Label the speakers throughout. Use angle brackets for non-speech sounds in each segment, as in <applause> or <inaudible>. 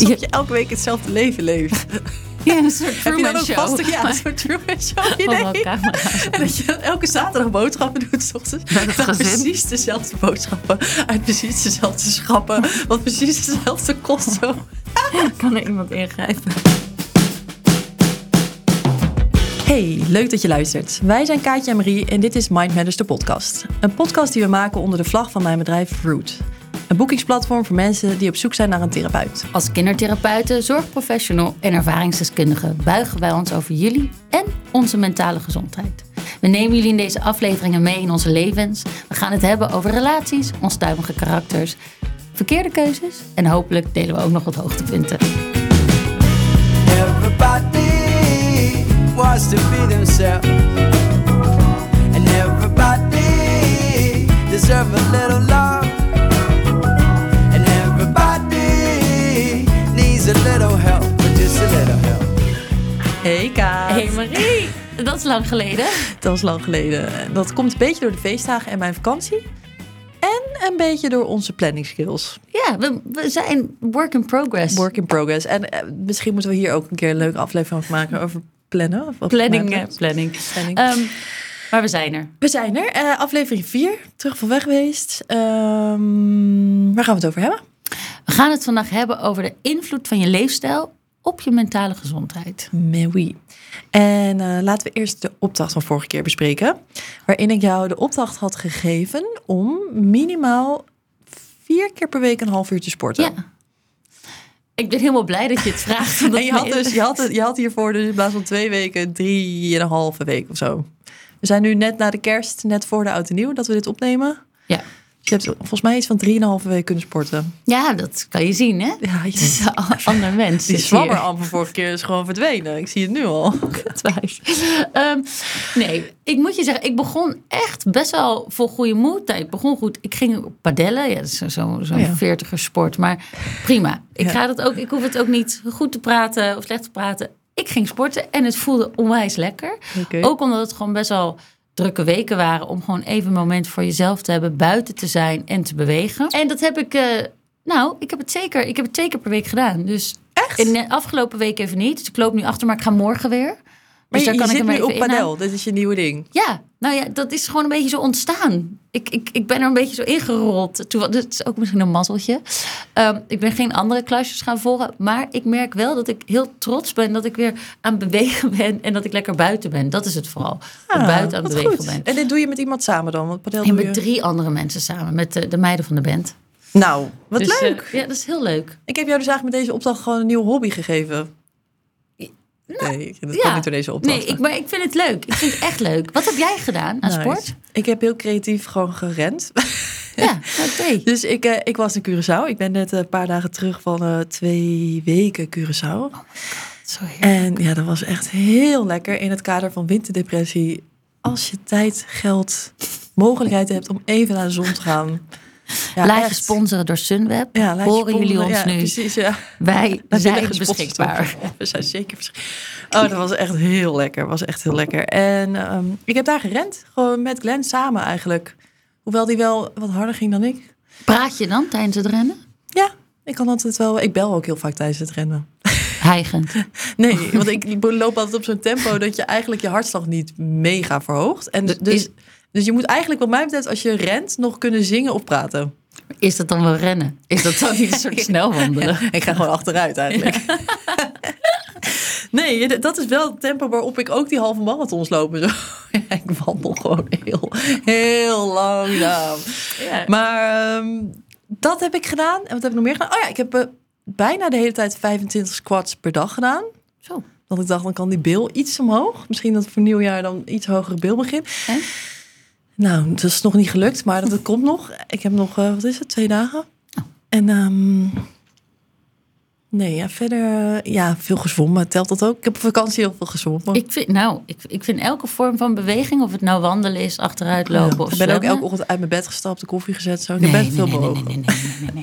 Speaker 1: Alsof je elke week hetzelfde leven leeft. <laughs>
Speaker 2: Ja, een soort Truman Show.
Speaker 1: vaste, ja, een <laughs> soort Truman Show idee? <laughs> En dat je elke zaterdag boodschappen doet, s ochtends.
Speaker 2: Met
Speaker 1: precies dezelfde boodschappen. Uit precies dezelfde schappen. Wat precies dezelfde kost.
Speaker 2: Kan er iemand ingrijpen?
Speaker 1: Hey, leuk dat je luistert. Wij zijn Kaatje en Marie en dit is Mind Matters, de podcast. Een podcast die we maken onder de vlag van mijn bedrijf Root. Een boekingsplatform voor mensen die op zoek zijn naar een therapeut.
Speaker 2: Als kindertherapeuten, zorgprofessional en ervaringsdeskundige buigen wij ons over jullie en onze mentale gezondheid. We nemen jullie in deze afleveringen mee in onze levens. We gaan het hebben over relaties, onstuimige karakters, verkeerde keuzes en hopelijk delen we ook nog wat hoogtepunten.
Speaker 3: Everybody wants to be themselves. And everybody deserve a little love.
Speaker 1: Hey Kaat.
Speaker 2: Hey Marie, dat is lang geleden.
Speaker 1: Dat was lang geleden. Dat komt een beetje door de feestdagen en mijn vakantie. En een beetje door onze planning skills.
Speaker 2: Ja, we, we zijn work in progress.
Speaker 1: Work in progress. En eh, misschien moeten we hier ook een keer een leuke aflevering van maken over plannen. Of wat
Speaker 2: planning. Planning. Ehm, maar we zijn er.
Speaker 1: we zijn er. Eh, aflevering 4. Terug van weg geweest. Ehm, waar gaan we het over hebben?
Speaker 2: We gaan het vandaag hebben over de invloed van je leefstijl op je mentale gezondheid.
Speaker 1: Mais oui. En eh, laten we eerst de opdracht van vorige keer bespreken. Waarin ik jou de opdracht had gegeven om minimaal vier keer per week een half uur te sporten.
Speaker 2: Ja. Ik ben helemaal blij dat je het vraagt. <laughs>
Speaker 1: En je had, dus, je, had, je had hiervoor dus in plaats van twee weken, drie en een halve week of zo. We zijn nu net na de kerst, net voor de oud en nieuw, dat we dit opnemen.
Speaker 2: Ja.
Speaker 1: Dus je hebt volgens mij iets van drieënhalve week kunnen sporten.
Speaker 2: ja, dat kan je zien, hè?
Speaker 1: Ja,
Speaker 2: Het is een ander mens.
Speaker 1: die
Speaker 2: is
Speaker 1: zwammeramp van vorige keer is gewoon verdwenen. Ik zie het nu al. <laughs>
Speaker 2: Ehm, nee, ik moet je zeggen, ik begon echt best wel voor goede moed. Ik begon goed. Ik ging padellen. Ja, dat is zo- zo- zo'n
Speaker 1: Ja.
Speaker 2: veertiger sport. Maar prima. Ik,
Speaker 1: Ja.
Speaker 2: ga dat ook, ik hoef het ook niet goed te praten of slecht te praten. Ik ging sporten en het voelde onwijs lekker. Ook omdat het gewoon best wel drukke weken waren. Om gewoon even een moment voor jezelf te hebben. Buiten te zijn en te bewegen. En dat heb ik... eh, nou, ik heb het zeker. Ik heb het twee keer per week gedaan. Dus
Speaker 1: Echt?
Speaker 2: in de afgelopen week even niet. Dus ik loop nu achter, maar ik ga morgen weer.
Speaker 1: Maar
Speaker 2: Dus
Speaker 1: je, je zit nu op padel. Dit is je nieuwe ding.
Speaker 2: Ja, nou ja, dat is gewoon een beetje zo ontstaan. Ik, ik, ik ben er een beetje zo ingerold. Toen, dat is ook misschien een mazzeltje. Ehm, ik ben geen andere klasjes gaan volgen. Maar ik merk wel dat ik heel trots ben dat ik weer aan het bewegen <laughs> ben. En dat ik lekker buiten ben. Dat is het vooral. Dat ik buiten aan het
Speaker 1: Ah, wat
Speaker 2: bewegen
Speaker 1: goed.
Speaker 2: ben.
Speaker 1: En dit doe je met iemand samen dan? Want padel
Speaker 2: En met
Speaker 1: je...
Speaker 2: drie andere mensen samen. Met de, de meiden van de band.
Speaker 1: Nou, wat
Speaker 2: Dus, eh,
Speaker 1: leuk.
Speaker 2: ja, dat is heel leuk.
Speaker 1: Ik heb jou dus eigenlijk met deze opdracht gewoon een nieuwe hobby gegeven. Nee, dat komt niet door deze opdracht.
Speaker 2: Nee, ik, maar ik vind het leuk. Ik vind het echt leuk. Wat heb jij gedaan aan
Speaker 1: Nice.
Speaker 2: sport?
Speaker 1: Ik heb heel creatief gewoon gerend.
Speaker 2: Ja, oké. <laughs>
Speaker 1: Dus ik, eh, ik was in Curaçao. Ik ben net een paar dagen terug van eh, twee weken Curaçao.
Speaker 2: Zo heerlijk.
Speaker 1: En ja, dat was echt heel lekker in het kader van winterdepressie. Als je tijd, geld, mogelijkheid hebt om even naar de zon te gaan. Ja, echt.
Speaker 2: gesponsoren door Sunweb.
Speaker 1: Ja,
Speaker 2: Horen jullie
Speaker 1: sponsoren.
Speaker 2: ons
Speaker 1: ja,
Speaker 2: nu?
Speaker 1: Precies, ja.
Speaker 2: Wij
Speaker 1: Dat
Speaker 2: zijn beschikbaar.
Speaker 1: we zijn zeker beschikbaar. Oh, dat was echt heel lekker. Was echt heel lekker. En ehm, ik heb daar gerend. Gewoon met Glenn samen eigenlijk. Hoewel die wel wat harder ging dan ik.
Speaker 2: Praat je dan tijdens het rennen?
Speaker 1: Ja, ik kan altijd wel. Ik bel ook heel vaak tijdens het rennen.
Speaker 2: Hijgend. <laughs>
Speaker 1: Nee, want ik loop altijd op zo'n tempo dat je eigenlijk je hartslag niet mega verhoogt. En dus,
Speaker 2: Is-
Speaker 1: dus je moet eigenlijk, wat mij betreft, als je rent, nog kunnen zingen of praten.
Speaker 2: Is dat dan wel rennen? Is dat dan niet een soort <laughs> snelwandelen?
Speaker 1: Ik ga gewoon achteruit eigenlijk. <laughs> Nee, dat is wel het tempo waarop ik ook die halve marathons loop. Zo. <laughs> Ja, ik wandel gewoon heel, heel langzaam.
Speaker 2: Ja.
Speaker 1: Maar ehm, dat heb ik gedaan. En wat heb ik nog meer gedaan? Oh ja, ik heb eh, bijna de hele tijd 25 squats per dag gedaan.
Speaker 2: Zo.
Speaker 1: Want ik dacht, dan kan die bil iets omhoog. Misschien dat voor nieuwjaar dan iets hogere bil begint.
Speaker 2: En?
Speaker 1: Nou, dat is nog niet gelukt, maar dat, dat komt <laughs> nog. Ik heb nog, eh, wat is het, twee dagen.
Speaker 2: Oh.
Speaker 1: En ehm, nee, ja, verder, eh, ja, veel gezwommen. Telt dat ook? Ik heb op vakantie heel veel gezwommen.
Speaker 2: Ik vind, nou, ik, ik vind elke vorm van beweging, of het nou wandelen is, achteruit lopen
Speaker 1: Ja,
Speaker 2: of
Speaker 1: ik ben ook elke ochtend uit mijn bed gestapt, de koffie gezet. Zo. Ik
Speaker 2: Nee,
Speaker 1: heb best
Speaker 2: nee,
Speaker 1: veel bewogen.
Speaker 2: nee.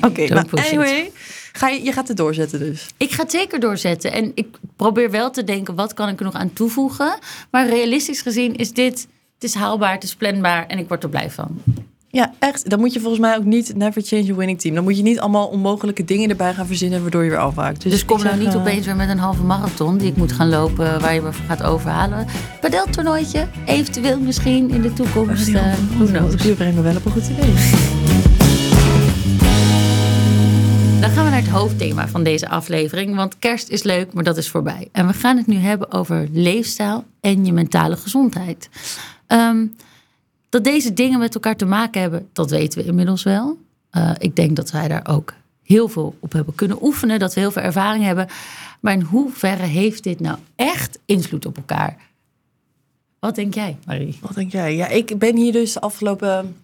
Speaker 2: <laughs>
Speaker 1: Oké, maar anyway, ga je, je gaat het doorzetten dus.
Speaker 2: Ik ga het zeker doorzetten. En ik probeer wel te denken, wat kan ik er nog aan toevoegen? Maar realistisch gezien is dit, het is haalbaar, het is planbaar en ik word er blij van.
Speaker 1: Ja, echt. Dan moet je volgens mij ook niet never change a winning team. Dan moet je niet allemaal onmogelijke dingen erbij gaan verzinnen waardoor je weer afwaakt.
Speaker 2: Dus, kom
Speaker 1: ik
Speaker 2: nou
Speaker 1: zeg,
Speaker 2: niet
Speaker 1: eh,
Speaker 2: opeens weer met een halve marathon die ik moet gaan lopen, waar je me voor gaat overhalen. Padeltoernooitje, eventueel misschien in de toekomst.
Speaker 1: die
Speaker 2: eh,
Speaker 1: halve
Speaker 2: who
Speaker 1: marathon.
Speaker 2: knows.
Speaker 1: Die brengt me wel op een goed idee.
Speaker 2: Dan gaan we naar het hoofdthema van deze aflevering. Want kerst is leuk, maar dat is voorbij. En we gaan het nu hebben over leefstijl en je mentale gezondheid. Ehm, dat deze dingen met elkaar te maken hebben, dat weten we inmiddels wel. Eh, ik denk dat wij daar ook heel veel op hebben kunnen oefenen. Dat we heel veel ervaring hebben. Maar in hoeverre heeft dit nou echt invloed op elkaar? Wat denk jij, Marie?
Speaker 1: Wat denk jij? Ja, ik ben hier dus de afgelopen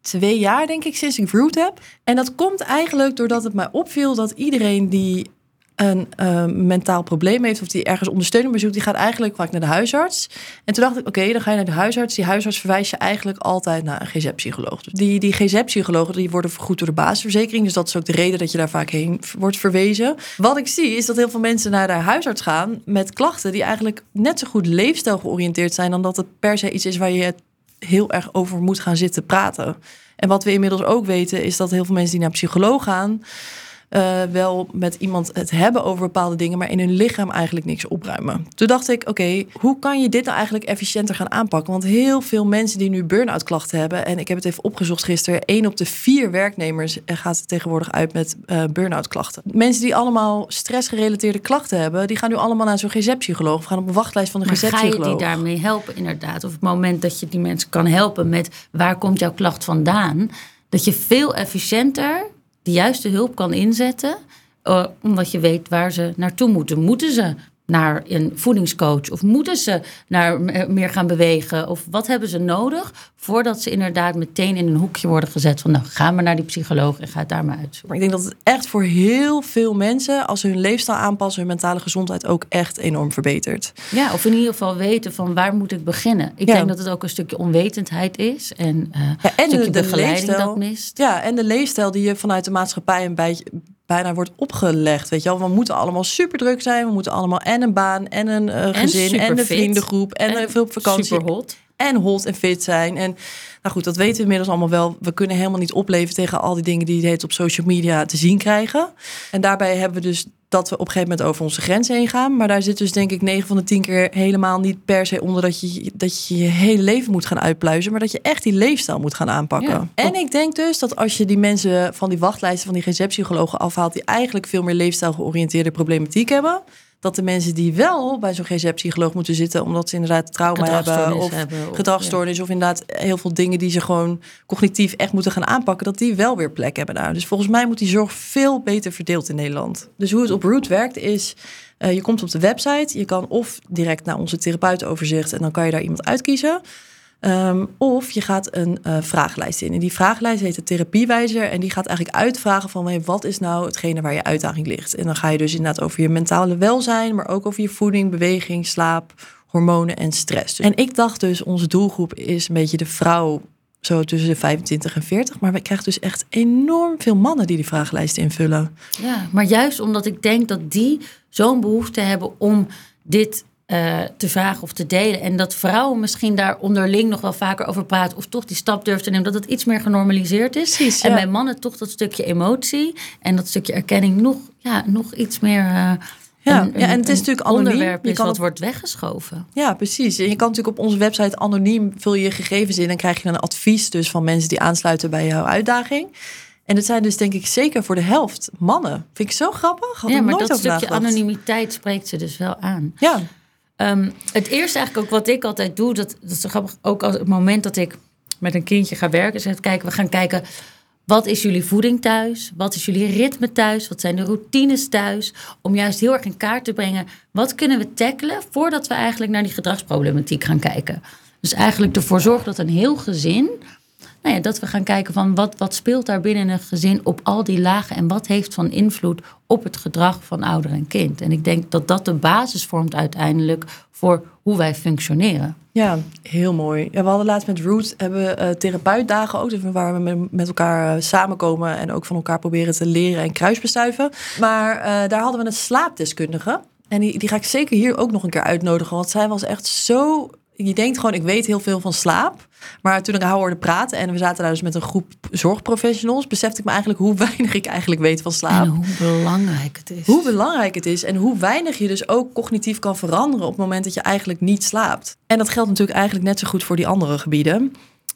Speaker 1: twee jaar, denk ik, sinds ik Root heb. En dat komt eigenlijk doordat het mij opviel dat iedereen die een eh, mentaal probleem heeft of die ergens ondersteuning bezoekt, die gaat eigenlijk vaak naar de huisarts. En toen dacht ik, oké, dan ga je naar de huisarts. Die huisarts verwijst je eigenlijk altijd naar een GZ-psycholoog. Die, die GZ-psychologen die worden vergoed door de basisverzekering. Dus dat is ook de reden dat je daar vaak heen wordt verwezen. Wat ik zie is dat heel veel mensen naar de huisarts gaan met klachten die eigenlijk net zo goed leefstijl georiënteerd zijn dan dat het per se iets is waar je heel erg over moet gaan zitten praten. En wat we inmiddels ook weten is dat heel veel mensen die naar psycholoog gaan, eh, wel met iemand het hebben over bepaalde dingen, maar in hun lichaam eigenlijk niks opruimen. Toen dacht ik, oké, hoe kan je dit nou eigenlijk efficiënter gaan aanpakken? Want heel veel mensen die nu burn-out klachten hebben, en ik heb het even opgezocht gisteren, één op de vier werknemers gaat tegenwoordig uit met eh burn-out klachten. Mensen die allemaal stressgerelateerde klachten hebben, die gaan nu allemaal naar zo'n GZ-psycholoog, of gaan op een wachtlijst van de
Speaker 2: Maar ga je die daarmee helpen, inderdaad? Of het moment dat je die mensen kan helpen met waar komt jouw klacht vandaan, dat je veel efficiënter de juiste hulp kan inzetten, eh, omdat je weet waar ze naartoe moeten. Moeten ze naar een voedingscoach of moeten ze naar eh, meer gaan bewegen? Of wat hebben ze nodig voordat ze inderdaad meteen in een hoekje worden gezet van nou ga maar naar die psycholoog en ga het daar maar uitzoeken.
Speaker 1: Maar ik denk dat het echt voor heel veel mensen, als ze hun leefstijl aanpassen, hun mentale gezondheid ook echt enorm verbetert.
Speaker 2: Ja, of in ieder geval weten van waar moet ik beginnen. Ik
Speaker 1: Ja.
Speaker 2: denk dat het ook een stukje onwetendheid is en, eh
Speaker 1: Ja,
Speaker 2: een stukje begeleiding
Speaker 1: leefstijl-
Speaker 2: dat mist.
Speaker 1: Ja, en de leefstijl die je vanuit de maatschappij een beetje bijna wordt opgelegd. Weet je wel, we moeten allemaal super druk zijn. We moeten allemaal en een baan en een eh, gezin en een vriendengroep en,
Speaker 2: En
Speaker 1: een veel op vakantie.
Speaker 2: Super hot.
Speaker 1: En hot en fit zijn. En nou goed, dat weten we inmiddels allemaal wel. We kunnen helemaal niet opleven tegen al die dingen die je heet op social media te zien krijgen. En daarbij hebben we dus dat we op een gegeven moment over onze grens heen gaan. Maar daar zit dus denk ik 9 van de 10 keer helemaal niet per se onder dat je dat je, je hele leven moet gaan uitpluizen. Maar dat je echt die leefstijl moet gaan aanpakken.
Speaker 2: Ja.
Speaker 1: En ik denk dus dat als je die mensen van die wachtlijsten van die GZ-psychologen afhaalt, die eigenlijk veel meer leefstijl georiënteerde problematiek hebben. Dat de mensen die wel bij zo'n GZ-psycholoog moeten zitten, omdat ze inderdaad trauma hebben of
Speaker 2: hebben, of-
Speaker 1: of inderdaad heel veel dingen die ze gewoon cognitief echt moeten gaan aanpakken, dat die wel weer plek hebben daar. Dus volgens mij moet die zorg veel beter verdeeld in Nederland. Dus hoe het op Root werkt is, eh, je komt op de website, je kan of direct naar onze therapeutenoverzicht en dan kan je daar iemand uitkiezen. Ehm, of je gaat een eh, vragenlijst in. En die vragenlijst heet de therapiewijzer. En die gaat eigenlijk uitvragen van hey, wat is nou hetgene waar je uitdaging ligt. En dan ga je dus inderdaad over je mentale welzijn, maar ook over je voeding, beweging, slaap, hormonen en stress. En ik dacht dus, onze doelgroep is een beetje de vrouw zo tussen de 25 en 40. Maar we krijgen dus echt enorm veel mannen die die vragenlijst invullen.
Speaker 2: Ja, maar juist omdat ik denk dat die zo'n behoefte hebben om dit eh, te vragen of te delen. En dat vrouwen misschien daar onderling nog wel vaker over praten. Of toch die stap durven te nemen. Dat het iets meer genormaliseerd is.
Speaker 1: Precies,
Speaker 2: En bij mannen toch dat stukje emotie. En dat stukje erkenning nog, ja, nog iets meer... eh,
Speaker 1: Ja,
Speaker 2: een-
Speaker 1: ja, en het is natuurlijk anoniem.
Speaker 2: onderwerp
Speaker 1: Je kan
Speaker 2: wat
Speaker 1: op-
Speaker 2: wordt weggeschoven.
Speaker 1: Ja, precies. En je kan natuurlijk op onze website anoniem vul je je gegevens in en krijg je een advies dus van mensen die aansluiten bij jouw uitdaging. En het zijn dus denk ik zeker voor de helft mannen. Vind ik zo grappig. Had
Speaker 2: ja, maar
Speaker 1: nooit
Speaker 2: dat stukje
Speaker 1: nagedacht.
Speaker 2: anonimiteit spreekt ze dus wel aan.
Speaker 1: Ja,
Speaker 2: Ehm, het eerste eigenlijk ook wat ik altijd doe, dat, dat is ook als het moment dat ik met een kindje ga werken, is het kijken, we gaan kijken, wat is jullie voeding thuis? Wat is jullie ritme thuis? Wat zijn de routines thuis? Om juist heel erg in kaart te brengen, wat kunnen we tackelen voordat we eigenlijk naar die gedragsproblematiek gaan kijken? Dus eigenlijk ervoor zorgen dat een heel gezin, nou ja, dat we gaan kijken van wat, wat speelt daar binnen een gezin op al die lagen en wat heeft van invloed op het gedrag van ouder en kind. En ik denk dat dat de basis vormt uiteindelijk voor hoe wij functioneren.
Speaker 1: ja, heel mooi. We hadden laatst met Root hebben eh, therapeutdagen ook, dus waar we met, met elkaar eh, samenkomen en ook van elkaar proberen te leren en kruisbestuiven. Maar eh, daar hadden we een slaapdeskundige. En die, die ga ik zeker hier ook nog een keer uitnodigen, want zij was echt zo. Je denkt gewoon, ik weet heel veel van slaap. Maar toen ik haar hoorde praten en we zaten daar dus met een groep zorgprofessionals, besefte ik me eigenlijk hoe <laughs> weinig ik eigenlijk weet van slaap.
Speaker 2: En hoe belangrijk het is.
Speaker 1: Hoe belangrijk het is en hoe weinig je dus ook cognitief kan veranderen op het moment dat je eigenlijk niet slaapt. En dat geldt natuurlijk eigenlijk net zo goed voor die andere gebieden.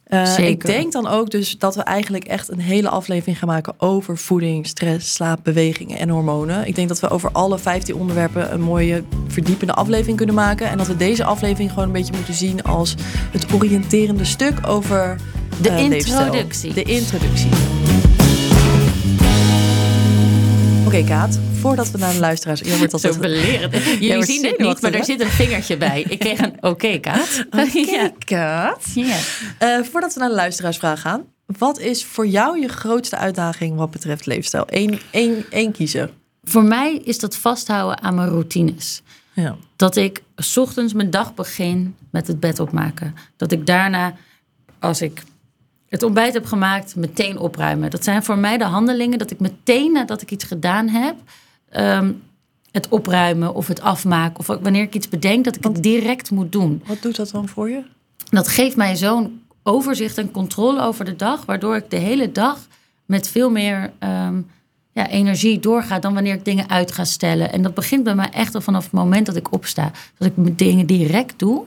Speaker 1: Uh,
Speaker 2: Zeker.
Speaker 1: ik denk dan ook dus dat we eigenlijk echt een hele aflevering gaan maken over voeding, stress, slaap, bewegingen en hormonen. Ik denk dat we over alle 15 onderwerpen een mooie verdiepende aflevering kunnen maken. En dat we deze aflevering gewoon een beetje moeten zien als het oriënterende stuk over
Speaker 2: De
Speaker 1: uh, leefstijl.
Speaker 2: introductie.
Speaker 1: De introductie. Oké, Kaat, voordat we naar de luisteraars. Je wordt
Speaker 2: Zo
Speaker 1: altijd
Speaker 2: belerend. <laughs> Jullie
Speaker 1: wordt
Speaker 2: zien het niet, maar er zit een vingertje bij. Ik kreeg een oké, Kaat. <laughs>
Speaker 1: Oké, <laughs>
Speaker 2: ja.
Speaker 1: Kaat. Eh, voordat we naar de luisteraarsvraag gaan. Wat is voor jou je grootste uitdaging wat betreft leefstijl? Eén, één, één kiezen.
Speaker 2: Voor mij is dat vasthouden aan mijn routines.
Speaker 1: Ja.
Speaker 2: Dat ik 's ochtends mijn dag begin met het bed opmaken. Dat ik daarna, als ik het ontbijt heb gemaakt, meteen opruimen. Dat zijn voor mij de handelingen dat ik meteen nadat ik iets gedaan heb, ehm, het opruimen of het afmaken. Of wanneer ik iets bedenk, dat ik het direct moet doen.
Speaker 1: Wat doet dat dan voor je?
Speaker 2: Dat geeft mij zo'n overzicht en controle over de dag, waardoor ik de hele dag met veel meer ehm, ja, energie doorga dan wanneer ik dingen uit ga stellen. En dat begint bij mij echt al vanaf het moment dat ik opsta. Dat ik mijn dingen direct doe.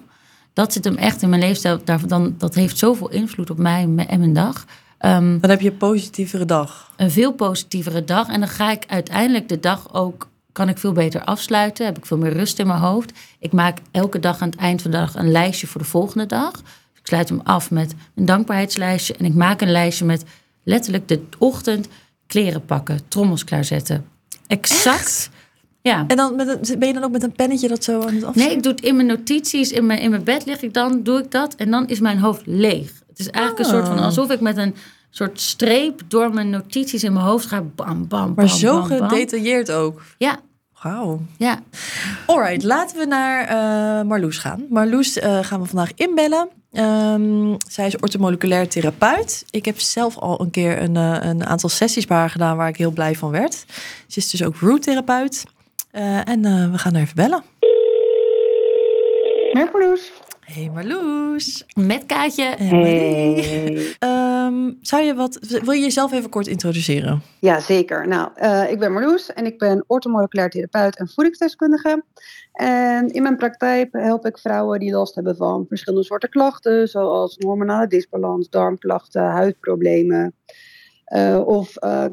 Speaker 2: Dat zit hem echt in mijn leefstijl. Daar- Dan, dat heeft zoveel invloed op mij en mijn- dag. Ehm,
Speaker 1: Dan heb je een positievere dag.
Speaker 2: een veel positievere dag. En dan ga ik uiteindelijk de dag ook, kan ik veel beter afsluiten. Heb ik veel meer rust in mijn hoofd. Ik maak elke dag aan het eind van de dag een lijstje voor de volgende dag. Ik sluit hem af met een dankbaarheidslijstje. En ik maak een lijstje met letterlijk de ochtend kleren pakken, trommels klaarzetten. Exact. Ja.
Speaker 1: En dan met een, ben je dan ook met een pennetje dat zo aan het
Speaker 2: Nee,
Speaker 1: afzetten?
Speaker 2: ik doe het in mijn notities. In mijn, in mijn bed lig ik dan, doe ik dat. En dan is mijn hoofd leeg. Het is eigenlijk een soort van
Speaker 1: Ah.
Speaker 2: alsof ik met een soort streep door mijn notities in mijn hoofd ga. Bam, bam,
Speaker 1: Maar
Speaker 2: bam,
Speaker 1: zo
Speaker 2: bam, bam.
Speaker 1: gedetailleerd ook.
Speaker 2: Ja,
Speaker 1: Wauw.
Speaker 2: ja.
Speaker 1: Alright, laten we naar eh, Marloes gaan. Marloes eh, gaan we vandaag inbellen. Ehm, zij is ortomoleculair therapeut. Ik heb zelf al een keer een, eh, een aantal sessies bij haar gedaan waar ik heel blij van werd. Ze is dus ook root-therapeut. Eh, en eh, we gaan haar even bellen.
Speaker 4: Met Marloes.
Speaker 1: Hey Marloes.
Speaker 2: Met Kaatje.
Speaker 1: Hey Marie. Ehm, zou je wat, wil je jezelf even kort introduceren?
Speaker 4: Ja, zeker. Nou, eh, ik ben Marloes en ik ben orthomoleculair therapeut en voedingsdeskundige. En in mijn praktijk help ik vrouwen die last hebben van verschillende soorten klachten, zoals hormonale disbalans, darmklachten, huidproblemen. Eh, of eh, eh,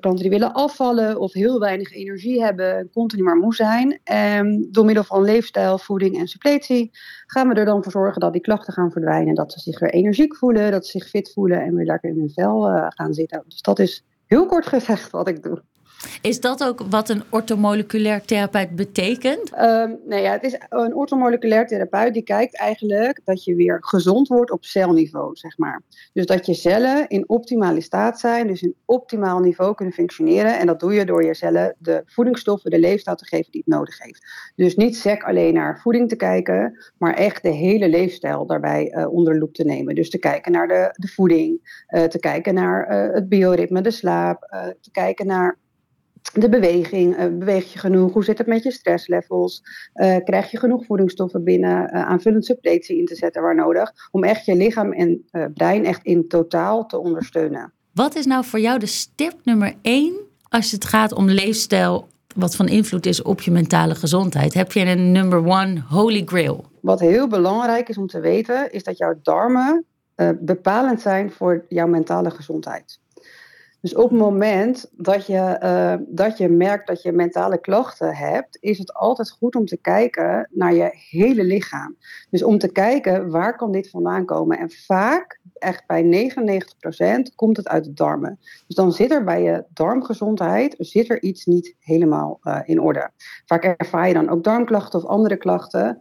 Speaker 4: klanten die willen afvallen of heel weinig energie hebben, continu maar moe zijn. En door middel van leefstijl, voeding en suppletie gaan we er dan voor zorgen dat die klachten gaan verdwijnen. Dat ze zich weer energiek voelen, dat ze zich fit voelen en weer lekker in hun vel gaan zitten. Dus dat is heel kort gezegd wat ik doe.
Speaker 2: Is dat ook wat een orthomoleculair therapeut betekent?
Speaker 4: Nou ja, het is een orthomoleculair therapeut die kijkt eigenlijk dat je weer gezond wordt op celniveau, zeg maar. Dus dat je cellen in optimale staat zijn, dus in optimaal niveau kunnen functioneren. En dat doe je door je cellen de voedingsstoffen, de leefstijl te geven die het nodig heeft. Dus niet sec alleen naar voeding te kijken, maar echt de hele leefstijl daarbij eh, onder de loep te nemen. Dus te kijken naar de, de voeding, eh, te kijken naar eh, het bioritme, de slaap, te kijken naar de beweging, eh, beweeg je genoeg? Hoe zit het met je stresslevels? Eh, krijg je genoeg voedingsstoffen binnen? eh, aanvullend suppletie in te zetten waar nodig. Om echt je lichaam en brein echt in totaal te ondersteunen.
Speaker 2: Wat is nou voor jou de stip nummer één als het gaat om leefstijl, wat van invloed is op je mentale gezondheid? Heb je een number one holy grail?
Speaker 4: Wat heel belangrijk is om te weten, is dat jouw darmen bepalend zijn voor jouw mentale gezondheid. Dus op het moment dat je, eh, dat je merkt dat je mentale klachten hebt, is het altijd goed om te kijken naar je hele lichaam. Dus om te kijken waar kan dit vandaan komen. En vaak, echt bij 99%, komt het uit de darmen. Dus dan zit er bij je darmgezondheid zit er iets niet helemaal eh, in orde. Vaak ervaar je dan ook darmklachten of andere klachten.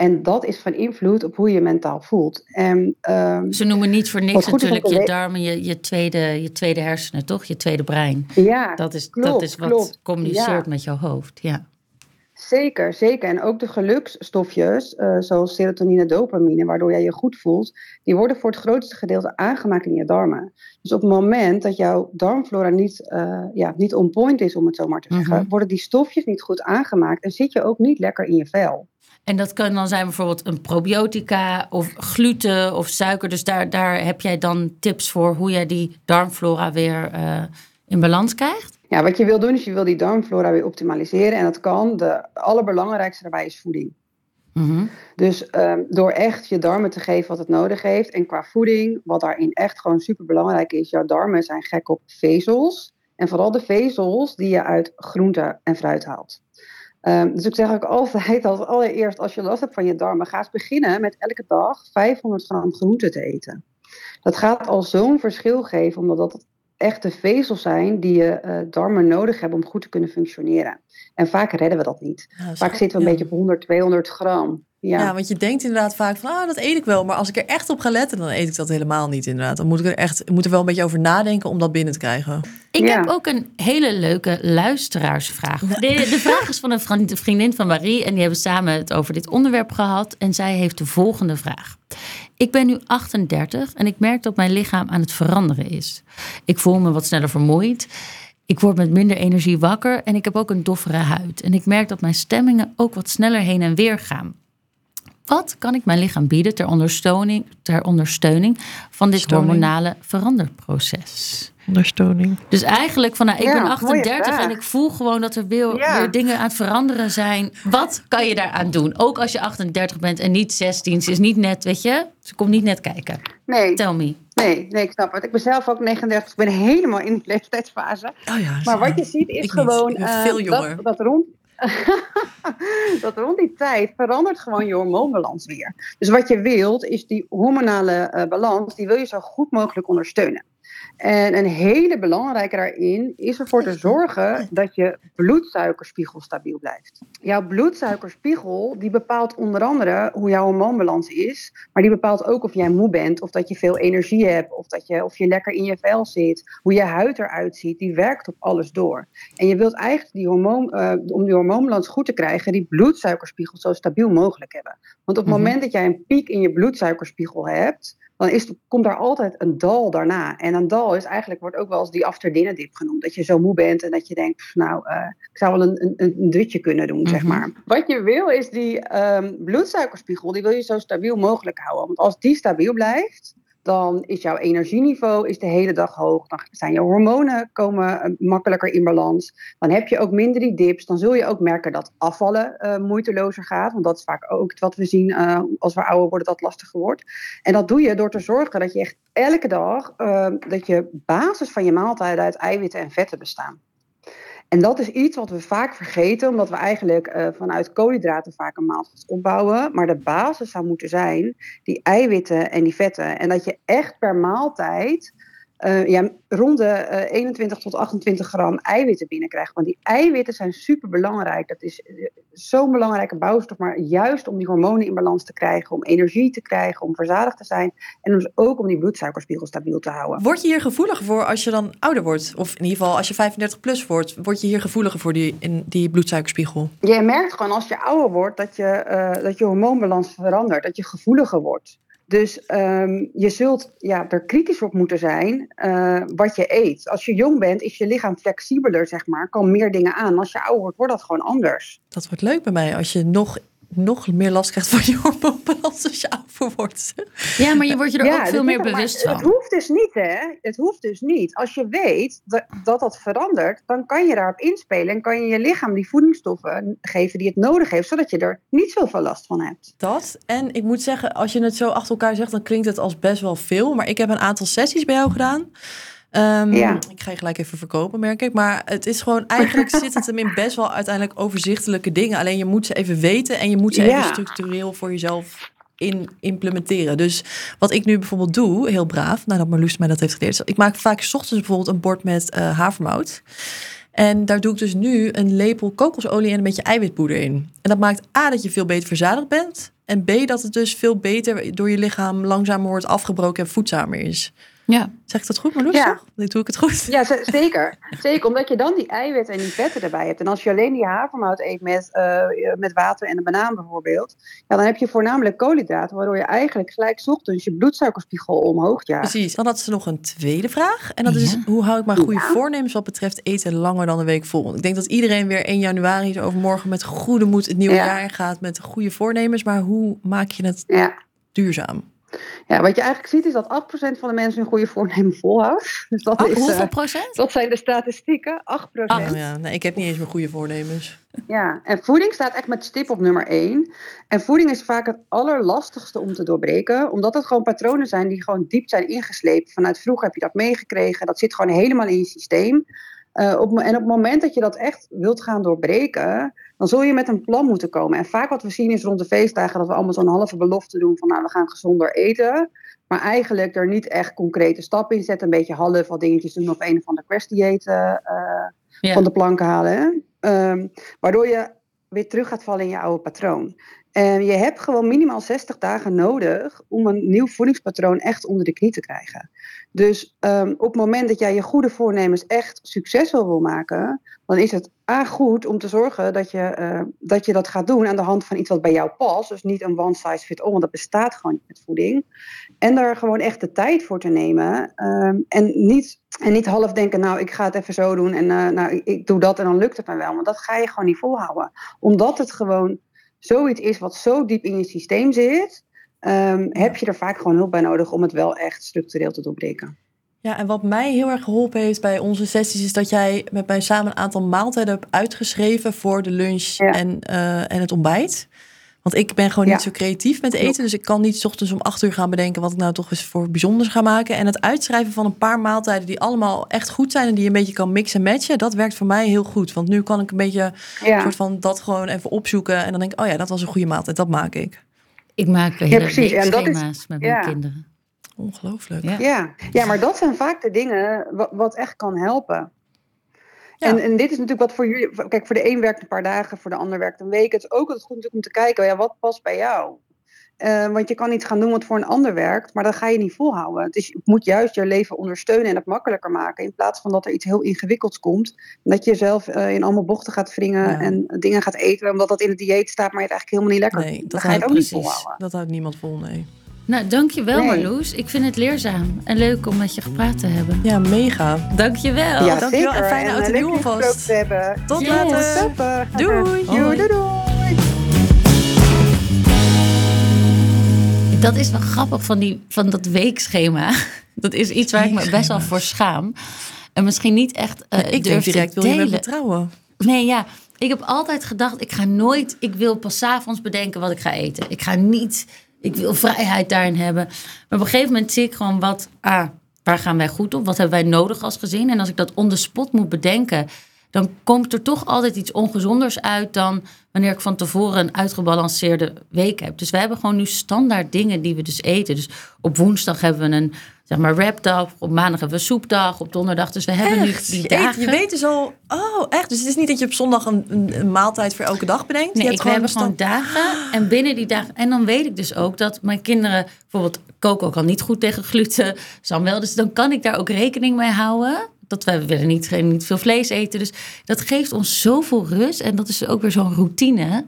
Speaker 4: En dat is van invloed op hoe je mentaal voelt. En, ehm,
Speaker 2: Ze noemen niet voor niks natuurlijk je darmen, je, je, tweede, je tweede hersenen, toch? Je tweede brein.
Speaker 4: ja,
Speaker 2: Dat is, dat is wat
Speaker 4: klopt.
Speaker 2: communiceert
Speaker 4: Ja.
Speaker 2: met jouw hoofd. Ja.
Speaker 4: Zeker, zeker. En ook de geluksstofjes, eh, zoals serotonine, dopamine, waardoor jij je goed voelt, die worden voor het grootste gedeelte aangemaakt in je darmen. Dus op het moment dat jouw darmflora niet, eh, ja, niet on point is, om het zo maar te zeggen,
Speaker 2: Mhm.
Speaker 4: worden die stofjes niet goed aangemaakt en zit je ook niet lekker in je vel.
Speaker 2: En dat kan dan zijn bijvoorbeeld een probiotica of gluten of suiker. Dus daar, daar heb jij dan tips voor hoe jij die darmflora weer uh, in balans krijgt?
Speaker 4: Ja, wat je wil doen is je wil die darmflora weer optimaliseren. En dat kan. De allerbelangrijkste daarbij is voeding. Mm Dus um, door echt je darmen te geven wat het nodig heeft. En qua voeding, wat daarin echt gewoon super belangrijk is. Jouw darmen zijn gek op vezels. En vooral de vezels die je uit groente en fruit haalt. Um, dus ik zeg ook altijd als allereerst als je last hebt van je darmen, ga eens beginnen met elke dag 500 gram groente te eten. Dat gaat al zo'n verschil geven, omdat dat echt de vezels zijn die je uh, darmen nodig hebben om goed te kunnen functioneren. En vaak redden we dat niet. Ja, vaak zitten we een beetje op 100, 200 gram.
Speaker 1: Ja. ja. want je denkt inderdaad vaak van, ah, dat eet ik wel. Maar als ik er echt op ga letten, dan eet ik dat helemaal niet inderdaad. Dan moet ik er echt, ik moet er wel een beetje over nadenken om dat binnen te krijgen.
Speaker 2: Ik heb ook een hele leuke luisteraarsvraag. De, de vraag is van een vriendin van Marie. En die hebben samen het over dit onderwerp gehad. En zij heeft de volgende vraag. Ik ben nu 38 en ik merk dat mijn lichaam aan het veranderen is. Ik voel me wat sneller vermoeid. Ik word met minder energie wakker en ik heb ook een doffere huid. En ik merk dat mijn stemmingen ook wat sneller heen en weer gaan. Wat kan ik mijn lichaam bieden ter ondersteuning, ter ondersteuning van dit hormonale veranderproces?
Speaker 1: Ondersteuning.
Speaker 2: Dus eigenlijk van, nou, ik ben 38 en ik voel gewoon dat er weer, weer, dingen aan het veranderen zijn. Wat kan je daaraan doen? Ook als je 38 bent en niet 16. Ze is niet net, weet je, ze komt niet net kijken.
Speaker 4: Nee.
Speaker 2: Tell me.
Speaker 4: Nee, nee, ik snap het. Ik ben zelf ook 39. Ik ben helemaal in de leeftijdsfase.
Speaker 1: Oh ja,
Speaker 4: maar wat je ziet is gewoon uh, veel jonger. Dat, dat rond <laughs> dat rond die tijd verandert gewoon je hormoonbalans weer. Dus wat je wilt, is die hormonale uh, balans, die wil je zo goed mogelijk ondersteunen. En een hele belangrijke daarin is ervoor te zorgen dat je bloedsuikerspiegel stabiel blijft. Jouw bloedsuikerspiegel die bepaalt onder andere hoe jouw hormoonbalans is, maar die bepaalt ook of jij moe bent, of dat je veel energie hebt, of dat je, of je lekker in je vel zit, hoe je huid eruit ziet. Die werkt op alles door. En je wilt eigenlijk die hormoon, uh, om die hormoonbalans goed te krijgen, die bloedsuikerspiegel zo stabiel mogelijk hebben. Want op het mhm. moment dat jij een piek in je bloedsuikerspiegel hebt, dan is, komt daar altijd een dal daarna. En een dal is eigenlijk, wordt ook wel eens die after dinner dip genoemd. Dat je zo moe bent en dat je denkt, nou, uh, ik zou wel een, een, een dutje kunnen doen, zeg mhm. maar. Wat je wil is die um, bloedsuikerspiegel, die wil je zo stabiel mogelijk houden. Want als die stabiel blijft, dan is jouw energieniveau is de hele dag hoog. Dan zijn je hormonen komen eh, makkelijker in balans. Dan heb je ook minder die dips. Dan zul je ook merken dat afvallen uh, moeitelozer gaat. Want dat is vaak ook wat we zien uh, als we ouder worden, dat lastiger wordt. En dat doe je door te zorgen dat je echt elke dag uh, dat je basis van je maaltijden uit eiwitten en vetten bestaan. En dat is iets wat we vaak vergeten, omdat we eigenlijk uh, vanuit koolhydraten vaak een maaltijd opbouwen. Maar de basis zou moeten zijn die eiwitten en die vetten. En dat je echt per maaltijd uh, ja, rond de 21 tot 28 gram eiwitten binnenkrijgt. Want die eiwitten zijn super belangrijk. Dat is zo'n belangrijke bouwstof, maar juist om die hormonen in balans te krijgen, om energie te krijgen, om verzadigd te zijn en dus ook om die bloedsuikerspiegel stabiel te houden.
Speaker 1: Word je hier gevoeliger voor als je dan ouder wordt? Of in ieder geval als je 35 plus wordt, word je hier gevoeliger voor die, in die bloedsuikerspiegel?
Speaker 4: Je merkt gewoon als je ouder wordt dat je, dat je hormoonbalans verandert, dat je gevoeliger wordt. Dus um, je zult ja, er kritisch op moeten zijn uh, wat je eet. Als je jong bent, is je lichaam flexibeler, zeg maar. Kan meer dingen aan. Als je ouder wordt, wordt dat gewoon anders.
Speaker 1: Dat wordt leuk bij mij. Als je nog nog meer last krijgt van je hormoonbalans als je ouder wordt.
Speaker 2: Ja, maar je wordt je er ook veel meer bewust van.
Speaker 4: Het hoeft dus niet, hè? Het hoeft dus niet. Als je weet dat, dat dat verandert, dan kan je daarop inspelen en kan je je lichaam die voedingsstoffen geven die het nodig heeft, zodat je er niet zoveel last van hebt.
Speaker 1: Dat. En ik moet zeggen, als je het zo achter elkaar zegt, dan klinkt het als best wel veel. Maar ik heb een aantal sessies bij jou gedaan. Um, ja. Ik ga je gelijk even verkopen, merk ik. Maar het is gewoon, eigenlijk <laughs> zit het hem in best wel uiteindelijk overzichtelijke dingen. Alleen je moet ze even weten en je moet ze even structureel voor jezelf in implementeren. Dus wat ik nu bijvoorbeeld doe, heel braaf, nadat Marloes mij dat heeft geleerd. Ik maak vaak s ochtends bijvoorbeeld een bord met uh, havermout. En daar doe ik dus nu een lepel kokosolie en een beetje eiwitpoeder in. En dat maakt A, dat je veel beter verzadigd bent. En B, dat het dus veel beter door je lichaam langzamer wordt afgebroken en voedzamer is. Ja. Zeg ik dat goed, Marloes? Ja. Nu doe ik het goed.
Speaker 4: Ja, zeker. zeker, omdat je dan die eiwitten en die vetten erbij hebt. En als je alleen die havermout eet met, uh, met water en een banaan bijvoorbeeld, ja, dan heb je voornamelijk koolhydraten, waardoor je eigenlijk gelijk ochtends je bloedsuikerspiegel omhoog jaagt.
Speaker 1: Precies. Dan had ze nog een tweede vraag. En dat is, hoe hou ik mijn goede voornemens wat betreft eten langer dan een week vol? Ik denk dat iedereen weer 1 januari, zo overmorgen, met goede moed het nieuwe jaar ingaat met goede voornemens. Maar hoe maak je het duurzaam?
Speaker 4: Ja, wat je eigenlijk ziet is dat 8% van de mensen hun goede voornemen volhoudt. <laughs>
Speaker 2: Dus dat is, hoeveel uh, procent?
Speaker 4: Dat zijn de statistieken, 8%.
Speaker 1: Oh, ja. nee, ik heb niet eens meer goede voornemens.
Speaker 4: Ja, en voeding staat echt met stip op nummer 1. En voeding is vaak het allerlastigste om te doorbreken, omdat het gewoon patronen zijn die gewoon diep zijn ingesleept. Vanuit vroeger heb je dat meegekregen, dat zit gewoon helemaal in je systeem. Uh, op, en op het moment dat je dat echt wilt gaan doorbreken, dan zul je met een plan moeten komen. En vaak wat we zien is rond de feestdagen dat we allemaal zo'n halve belofte doen van nou we gaan gezonder eten. Maar eigenlijk er niet echt concrete stappen in zetten. Een beetje half wat dingetjes doen of een of ander quest uh, van de plank halen. Um, waardoor je weer terug gaat vallen in je oude patroon. En je hebt gewoon minimaal 60 dagen nodig om een nieuw voedingspatroon echt onder de knie te krijgen. Dus um, op het moment dat jij je goede voornemens echt succesvol wil maken, dan is het A goed om te zorgen dat je, uh, dat je dat gaat doen aan de hand van iets wat bij jou past. Dus niet een one size fit all, want dat bestaat gewoon niet met voeding. En daar gewoon echt de tijd voor te nemen. Um, en, niet, en niet half denken, nou ik ga het even zo doen en uh, nou, ik, ik doe dat en dan lukt het me wel. Want dat ga je gewoon niet volhouden. Omdat het gewoon zoiets is wat zo diep in je systeem zit, um, heb je er vaak gewoon hulp bij nodig om het wel echt structureel te doorbreken.
Speaker 1: Ja, en wat mij heel erg geholpen heeft bij onze sessies, is dat jij met mij samen een aantal maaltijden hebt uitgeschreven voor de lunch en, uh, en het ontbijt. Want ik ben gewoon niet zo creatief met eten. Dus ik kan niet s ochtends om acht uur gaan bedenken wat ik nou toch eens voor bijzonders ga maken. En het uitschrijven van een paar maaltijden die allemaal echt goed zijn en die je een beetje kan mixen en matchen, dat werkt voor mij heel goed. Want nu kan ik een beetje ja. soort van dat gewoon even opzoeken. En dan denk ik, oh ja, dat was een goede maaltijd, dat maak ik.
Speaker 2: Ik maak hele ja, precies. En dat is, met mijn kinderen.
Speaker 1: Ongelooflijk.
Speaker 4: Ja. Ja. ja, maar dat zijn vaak de dingen wat, wat echt kan helpen. En, en dit is natuurlijk wat voor jullie. Kijk, voor de een werkt een paar dagen, voor de ander werkt een week. Het is ook altijd goed natuurlijk om te kijken, ja, wat past bij jou? Uh, want je kan niet gaan doen wat voor een ander werkt, maar dat ga je niet volhouden. Dus je moet juist je leven ondersteunen en het makkelijker maken. In plaats van dat er iets heel ingewikkelds komt. Dat je zelf uh, in allemaal bochten gaat wringen ja. en dingen gaat eten, omdat dat in het dieet staat, maar je het eigenlijk helemaal niet lekker
Speaker 1: Nee, dat ga je het ook precies. niet volhouden. Dat houdt niemand vol, nee.
Speaker 2: Nou, dankjewel nee. Marloes. Ik vind het leerzaam en leuk om met je gepraat te hebben.
Speaker 1: Ja, mega.
Speaker 2: Dankjewel.
Speaker 4: Ja,
Speaker 1: dankjewel
Speaker 4: zeker.
Speaker 1: en fijne auto nieuw alvast.
Speaker 4: Tot
Speaker 1: yes. later. Doei.
Speaker 4: Doei. doei, doei.
Speaker 2: Dat is wel grappig van, die, van dat weekschema. Dat is iets waar ik me best wel voor schaam. En misschien niet echt uh,
Speaker 1: ja, Ik durf direct, wil je me vertrouwen?
Speaker 2: Nee, ja. Ik heb altijd gedacht, ik ga nooit... Ik wil pas avonds bedenken wat ik ga eten. Ik ga niet ik wil vrijheid daarin hebben. Maar op een gegeven moment zie ik gewoon wat, ah, waar gaan wij goed op? Wat hebben wij nodig als gezin? En als ik dat on the spot moet bedenken, dan komt er toch altijd iets ongezonders uit dan wanneer ik van tevoren een uitgebalanceerde week heb. Dus wij hebben gewoon nu standaard dingen die we dus eten. Dus op woensdag hebben we een zeg maar rapdag, op maandag hebben we soepdag, op donderdag. Dus we hebben
Speaker 1: echt?
Speaker 2: nu die dagen.
Speaker 1: je weet dus al, oh echt? Dus het is niet dat je op zondag een, een, maaltijd voor elke dag bedenkt?
Speaker 2: Nee,
Speaker 1: je
Speaker 2: ik, we hebben gewoon dagen en binnen die dagen. En dan weet ik dus ook dat mijn kinderen, bijvoorbeeld Coco kan niet goed tegen gluten, Sam wel. Dus dan kan ik daar ook rekening mee houden dat wij willen niet, niet veel vlees eten. Dus dat geeft ons zoveel rust. En dat is ook weer zo'n routine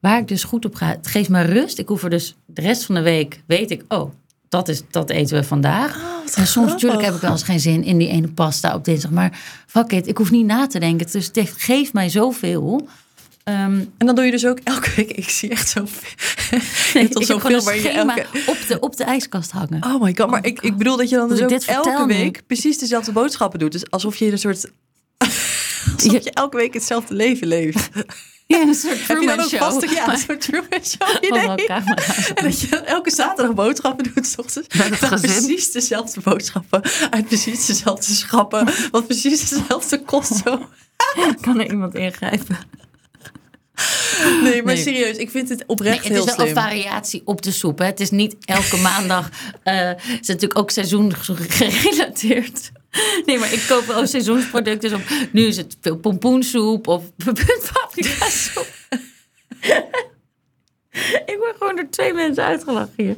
Speaker 2: waar ik dus goed op ga. Het geeft me rust. Ik hoef er dus de rest van de week, weet ik, oh, dat, is, dat eten we vandaag. Oh, en soms natuurlijk heb ik wel eens geen zin in die ene pasta op dinsdag. Maar fuck it, ik hoef niet na te denken. Dus het geeft mij zoveel. Um,
Speaker 1: en dan doe je dus ook elke week. Ik zie echt zo.
Speaker 2: Nee, tot <laughs> zo veel waar je elke... op, de, op de ijskast hangen.
Speaker 1: Oh my god. Maar oh ik, ik bedoel dat je dan dus ook elke week precies dezelfde boodschappen doet. Dus alsof je een soort. <laughs> alsof je elke week hetzelfde leven leeft. <laughs>
Speaker 2: Ja, een soort
Speaker 1: ook
Speaker 2: show.
Speaker 1: Ja, <laughs> een soort Truman Show idee. en dat je elke zaterdag boodschappen doet, s ochtends.
Speaker 2: Met
Speaker 1: precies dezelfde boodschappen. Uit precies dezelfde schappen. Wat precies dezelfde kost zo. <laughs>
Speaker 2: kan er iemand ingrijpen? <laughs>
Speaker 1: Nee, maar nee. serieus, ik vind het oprecht
Speaker 2: nee, het
Speaker 1: heel
Speaker 2: is wel
Speaker 1: slim.
Speaker 2: een variatie op de soep. Hè. Het is niet elke maandag. Uh, het is natuurlijk ook seizoen gerelateerd. Nee, maar ik koop wel seizoensproducten. Op, nu is het veel pompoensoep of <laughs> paprika soep. <laughs> Ik word gewoon door twee mensen uitgelachen hier.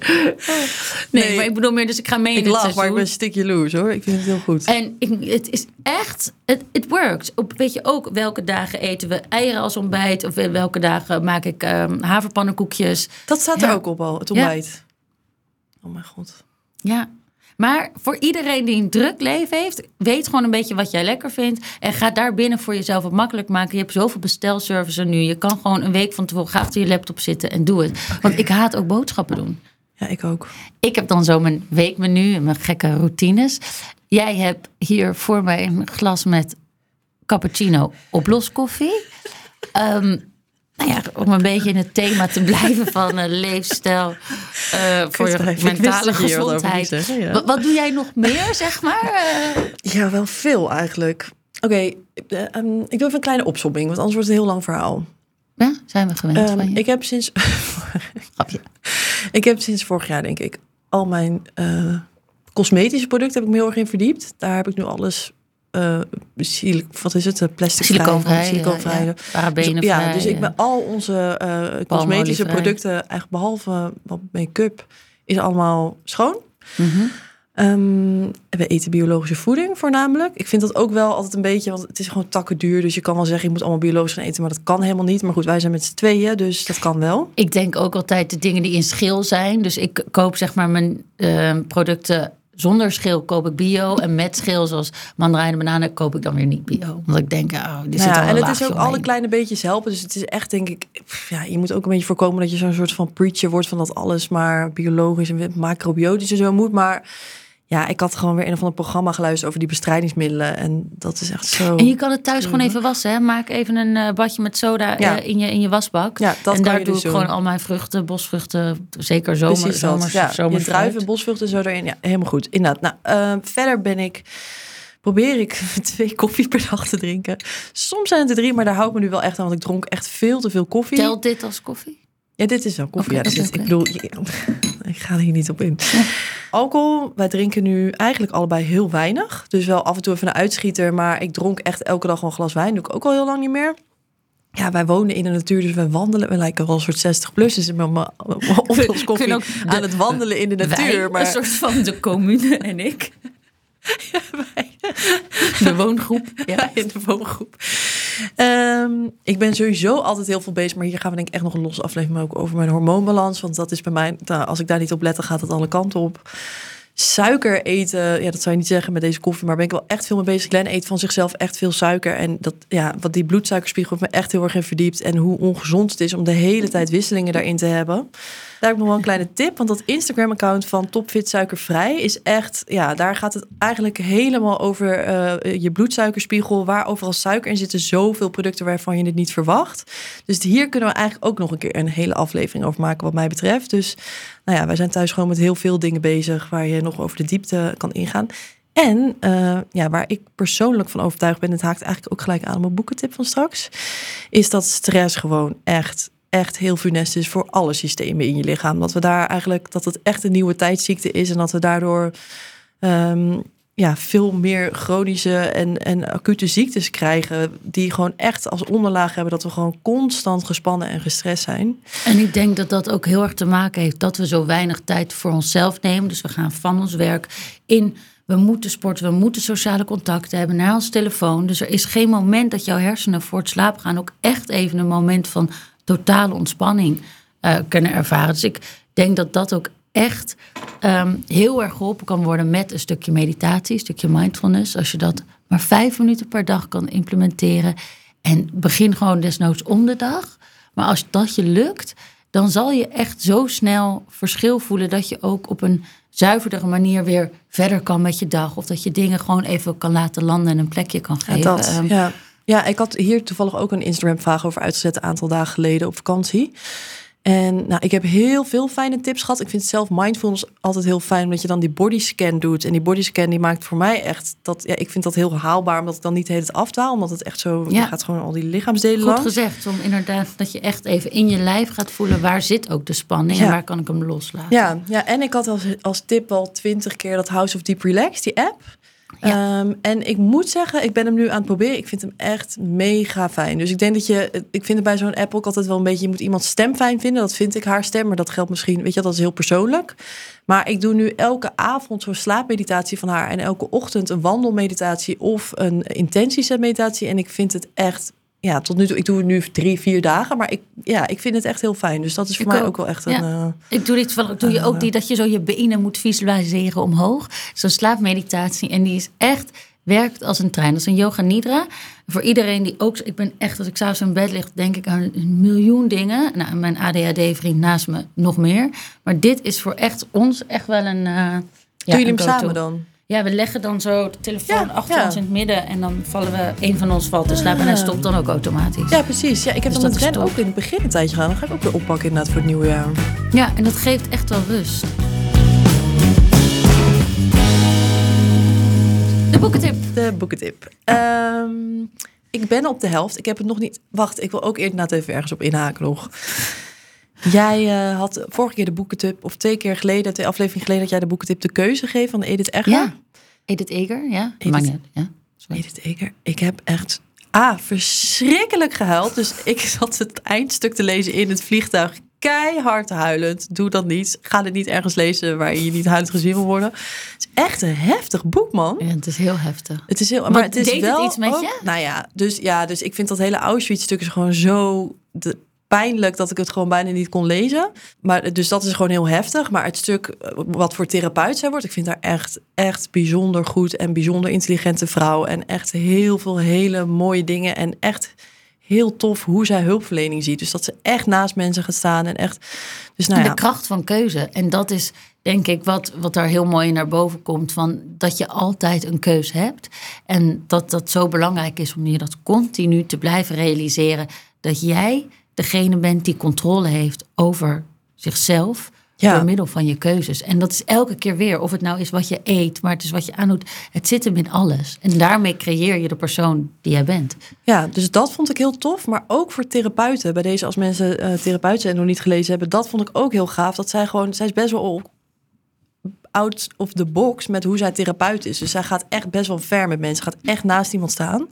Speaker 2: Nee,
Speaker 1: Nee.
Speaker 2: maar ik bedoel meer, dus ik ga mee
Speaker 1: Ik lach, maar ik ben stik jaloers hoor. Ik vind het heel goed.
Speaker 2: En ik, het is echt, het it works. Op, weet je ook welke dagen eten we eieren als ontbijt? Of welke dagen maak ik ehm, haverpannenkoekjes?
Speaker 1: Dat staat
Speaker 2: Ja.
Speaker 1: er ook op al, het ontbijt. Oh mijn god.
Speaker 2: Ja. Maar voor iedereen die een druk leven heeft, weet gewoon een beetje wat jij lekker vindt. En ga daar binnen voor jezelf wat makkelijk maken. Je hebt zoveel bestelservices nu. Je kan gewoon een week van tevoren ga achter je laptop zitten en doe het. Want ik haat ook boodschappen doen.
Speaker 1: Ja, ik ook.
Speaker 2: Ik heb dan zo mijn weekmenu en mijn gekke routines. Jij hebt hier voor mij een glas met cappuccino oploskoffie. Ehm nou ja, om een beetje in het thema te blijven van eh, leefstijl eh, voor je mentale
Speaker 1: je
Speaker 2: gezondheid.
Speaker 1: zeggen, ja.
Speaker 2: Wat, wat doe jij nog meer, zeg maar? Eh,
Speaker 1: Ja, wel veel eigenlijk. Oké, eh, ehm, ik doe even een kleine opsomming, want anders wordt het een heel lang verhaal.
Speaker 2: ja, zijn we gewend
Speaker 1: Ehm,
Speaker 2: van je?
Speaker 1: ik heb sinds. <laughs>
Speaker 2: Grapje.
Speaker 1: ik heb sinds vorig jaar, denk ik, al mijn cosmetische producten heb ik me heel erg in verdiept. Daar heb ik nu alles. Sil- wat is het? eh, Plastic
Speaker 2: Silicoonvrij,
Speaker 1: Silicoonvrij.
Speaker 2: ja, ja.
Speaker 1: Dus, ja, dus ik ben al onze eh, cosmetische producten, eigenlijk behalve wat make-up, is allemaal schoon. En we eten biologische voeding voornamelijk. Ik vind dat ook wel altijd een beetje, want het is gewoon takken duur. Dus je kan wel zeggen, je moet allemaal biologisch gaan eten, maar dat kan helemaal niet. Maar goed, wij zijn met z'n tweeën, dus dat kan wel.
Speaker 2: Ik denk ook altijd de dingen die in schil zijn. Dus ik koop zeg maar mijn producten zonder schil koop ik bio. En met schil zoals mandarijnen, bananen koop ik dan weer niet bio. Want ik denk, oh, dit zit al
Speaker 1: ja, en het is ook alle kleine beetjes helpen. Dus het is echt, denk ik, pff, ja, je moet ook een beetje voorkomen dat je zo'n soort van preacher wordt van dat alles maar biologisch en macrobiotisch en zo moet. Maar ja, ik had gewoon weer een of ander programma geluisterd over die bestrijdingsmiddelen. En dat is echt zo.
Speaker 2: En je kan het thuis gewoon even wassen. Hè? Maak even een eh, badje met soda
Speaker 1: Ja.
Speaker 2: eh, in, je, in je wasbak.
Speaker 1: Ja, dat
Speaker 2: en daar
Speaker 1: je
Speaker 2: doe
Speaker 1: dus
Speaker 2: ik
Speaker 1: doen.
Speaker 2: gewoon al mijn vruchten, bosvruchten, zeker zomer,
Speaker 1: Precies dat.
Speaker 2: zomers,
Speaker 1: Ja,
Speaker 2: zomers
Speaker 1: je druiven, bosvruchten zo erin. Ja, helemaal goed. Inderdaad. Nou, eh, verder ben ik... Probeer ik <laughs> twee koffie per dag te drinken. Soms zijn het er drie, maar daar hou ik me nu wel echt aan. Want ik dronk echt veel te veel koffie.
Speaker 2: Telt dit als koffie?
Speaker 1: Ja, dit is wel koffie. Ja, dit
Speaker 2: oké.
Speaker 1: Ik bedoel, ik ga er hier niet op in. Alcohol, wij drinken nu eigenlijk allebei heel weinig. Dus wel af en toe even een uitschieter. Maar ik dronk echt elke dag wel een glas wijn. Doe ik ook al heel lang niet meer. Ja, wij wonen in de natuur, dus wij wandelen. We lijken wel een soort 60 plus. Dus met mijn
Speaker 2: kunnen ook de-
Speaker 1: aan het wandelen in de natuur.
Speaker 2: Wij,
Speaker 1: maar
Speaker 2: een soort van de commune en ik. <laughs> De woongroep. <laughs> Ja.
Speaker 1: in de woongroep. Ehm, ik ben sowieso altijd heel veel bezig. Maar hier gaan we denk ik echt nog een losse aflevering maken over mijn hormoonbalans. Want dat is bij mij, nou, als ik daar niet op let, dan gaat het alle kanten op. Suiker eten, ja, dat zou je niet zeggen met deze koffie, maar ben ik wel echt veel mee bezig. Glenn eet van zichzelf echt veel suiker. En dat, ja, wat die bloedsuikerspiegel heeft me echt heel erg in verdiept. En hoe ongezond het is om de hele tijd wisselingen daarin te hebben. Daar heb ik nog wel een kleine tip. Want dat Instagram-account van Topfit Suikervrij is echt... Ja, daar gaat het eigenlijk helemaal over eh, je bloedsuikerspiegel. Waar overal suiker in zitten. Zoveel producten waarvan je het niet verwacht. Dus hier kunnen we eigenlijk ook nog een keer een hele aflevering over maken wat mij betreft. Dus nou ja, wij zijn thuis gewoon met heel veel dingen bezig... waar je nog over de diepte kan ingaan. En eh, ja, waar ik persoonlijk van overtuigd ben... het haakt eigenlijk ook gelijk aan mijn boekentip van straks... is dat stress gewoon echt echt heel funest is voor alle systemen in je lichaam. Dat we daar eigenlijk dat het echt een nieuwe tijdsziekte is en dat we daardoor ehm, ja, veel meer chronische en, en acute ziektes krijgen die gewoon echt als onderlaag hebben dat we gewoon constant gespannen en gestrest zijn.
Speaker 2: En ik denk dat dat ook heel erg te maken heeft dat we zo weinig tijd voor onszelf nemen. Dus we gaan van ons werk in. We moeten sporten, we moeten sociale contacten hebben naar ons telefoon. Dus er is geen moment dat jouw hersenen voor het slapen gaan ook echt even een moment van totale ontspanning eh, kunnen ervaren. Dus ik denk dat dat ook echt ehm, heel erg geholpen kan worden met een stukje meditatie, een stukje mindfulness. Als je dat maar vijf minuten per dag kan implementeren. En begin gewoon desnoods om de dag. Maar als dat je lukt, dan zal je echt zo snel verschil voelen dat je ook op een zuiverdere manier weer verder kan met je dag. Of dat je dingen gewoon even kan laten landen en een plekje kan geven.
Speaker 1: Ja, dat,
Speaker 2: Ehm,
Speaker 1: ja. Ja, ik had hier toevallig ook een Instagram-vraag over uitgezet een aantal dagen geleden op vakantie. En nou, ik heb heel veel fijne tips gehad. Ik vind zelf mindfulness altijd heel fijn, omdat je dan die bodyscan doet. En die bodyscan die maakt voor mij echt dat. Ja, ik vind dat heel haalbaar, omdat ik dan niet de hele tijd afdaal, omdat het echt zo.
Speaker 2: Ja.
Speaker 1: Je gaat gewoon al die lichaamsdelen
Speaker 2: Goed gezegd, om inderdaad dat je echt even in je lijf gaat voelen waar zit ook de spanning en waar kan ik hem loslaten.
Speaker 1: Ja, ja, en ik had als, als tip al twintig keer dat House of Deep Relax, die app. Ehm, en ik moet zeggen, ik ben hem nu aan het proberen. Ik vind hem echt mega fijn. Dus ik denk dat je, ik vind het bij zo'n app ook altijd wel een beetje, je moet iemand stem fijn vinden. Dat vind ik haar stem, maar dat geldt misschien, weet je, dat is heel persoonlijk. Maar ik doe nu elke avond zo'n slaapmeditatie van haar en elke ochtend een wandelmeditatie of een intentiesetmeditatie. En ik vind het echt, ja, tot nu toe, ik doe het nu drie, vier dagen, maar ik, ja, ik vind het echt heel fijn. Dus dat is voor
Speaker 2: Ik
Speaker 1: mij
Speaker 2: ook.
Speaker 1: ook wel echt
Speaker 2: Ja.
Speaker 1: een. eh,
Speaker 2: Ik doe dit wel. Doe je ook die dat je zo je benen moet visualiseren omhoog. Zo'n slaapmeditatie. En die is echt werkt als een trein. Dat is een yoga nidra. Voor iedereen die ook. Ik ben echt als ik s'avonds in bed lig, denk ik aan een miljoen dingen. Nou, mijn ADHD-vriend naast me nog meer. Maar dit is voor echt ons echt wel een. eh ja,
Speaker 1: Doe jullie hem samen dan?
Speaker 2: Ja, we leggen dan zo de telefoon
Speaker 1: Ja,
Speaker 2: achter
Speaker 1: ja.
Speaker 2: ons in het midden. En dan vallen we. Een van ons valt te slapen. En hij stopt dan ook automatisch.
Speaker 1: Ja, precies. Ja, ik heb
Speaker 2: Dus
Speaker 1: met Ren
Speaker 2: top.
Speaker 1: ook in het begin een tijdje gedaan. Dan ga ik ook weer oppakken inderdaad voor het nieuwe jaar.
Speaker 2: Ja, en dat geeft echt wel rust. De boekentip.
Speaker 1: De boekentip. Ehm, ik ben op de helft. Ik heb het nog niet... Wacht, ik wil ook inderdaad even ergens op inhaken nog. Jij eh, had vorige keer de boekentip, of twee keer geleden, twee afleveringen geleden, dat jij de boekentip de keuze geeft van Edith Egger.
Speaker 2: Ja. Edith Eger, ja.
Speaker 1: Edith-
Speaker 2: Maakt niet uit, ja. Sorry.
Speaker 1: Edith Eger. Ik heb echt ah, verschrikkelijk gehuild. Dus ik <laughs> zat het eindstuk te lezen in het vliegtuig. Keihard huilend. Doe dat niet. Ga het niet ergens lezen waar je niet huilend gezien wil worden. Het is echt een heftig boek, man.
Speaker 2: Ja, het is heel heftig.
Speaker 1: Het is heel, maar,
Speaker 2: Maar
Speaker 1: het is
Speaker 2: deed het
Speaker 1: wel
Speaker 2: iets met
Speaker 1: ook-
Speaker 2: je?
Speaker 1: Nou ja, dus ja, dus ik vind dat hele Auschwitz-stuk is gewoon zo de, pijnlijk dat ik het gewoon bijna niet kon lezen. Maar dus dat is gewoon heel heftig. Maar het stuk eh, wat voor therapeut zij wordt, ik vind haar echt, echt bijzonder goed en bijzonder intelligente vrouw en echt heel veel hele mooie dingen en echt heel tof hoe zij hulpverlening ziet. Dus dat ze echt naast mensen gaat staan en echt. Dus nou ja,
Speaker 2: de kracht van keuze. En dat is denk ik wat, wat daar heel mooi naar boven komt. Van dat je altijd een keus hebt. En dat dat zo belangrijk is om je dat continu te blijven realiseren. Dat jij degene bent die controle heeft over zichzelf.
Speaker 1: Ja.
Speaker 2: Door middel van je keuzes. En dat is elke keer weer. Of het nou is wat je eet, maar het is wat je aandoet. Het zit hem in alles. En daarmee creëer je de persoon die jij bent.
Speaker 1: Ja, dus dat vond ik heel tof. Maar ook voor therapeuten. Bij deze, als mensen eh therapeut zijn en nog niet gelezen hebben, dat vond ik ook heel gaaf. Dat zij gewoon, zij is best wel out of the box met hoe zij therapeut is. Dus zij gaat echt best wel ver met mensen. Gaat echt naast iemand staan.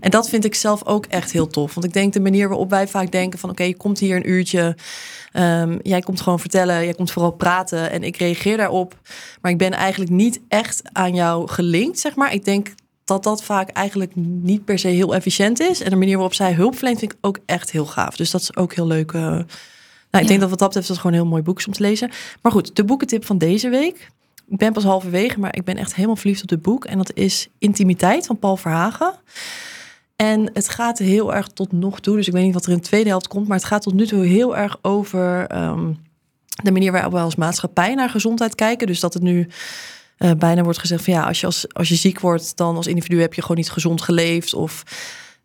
Speaker 1: En dat vind ik zelf ook echt heel tof. Want ik denk de manier waarop wij vaak denken van... oké, je komt hier een uurtje. ehm, jij komt gewoon vertellen. Jij komt vooral praten. En ik reageer daarop. Maar ik ben eigenlijk niet echt aan jou gelinkt, zeg maar. Ik denk dat dat vaak eigenlijk niet per se heel efficiënt is. En de manier waarop zij hulp verleent vind ik ook echt heel gaaf. Dus dat is ook heel leuk. eh. Nou, ik denk dat wat dat betreft dat gewoon een heel mooi boek is om te lezen. Maar goed, de boekentip van deze week. Ik ben pas halverwege, maar ik ben echt helemaal verliefd op dit boek. En dat is Intimiteit van Paul Verhagen. En het gaat heel erg tot nog toe. Dus ik weet niet wat er in de tweede helft komt. Maar het gaat tot nu toe heel erg over ehm, de manier waarop we als maatschappij naar gezondheid kijken. Dus dat het nu eh, bijna wordt gezegd van ja, als je, als, als je ziek wordt, dan als individu heb je gewoon niet gezond geleefd. Of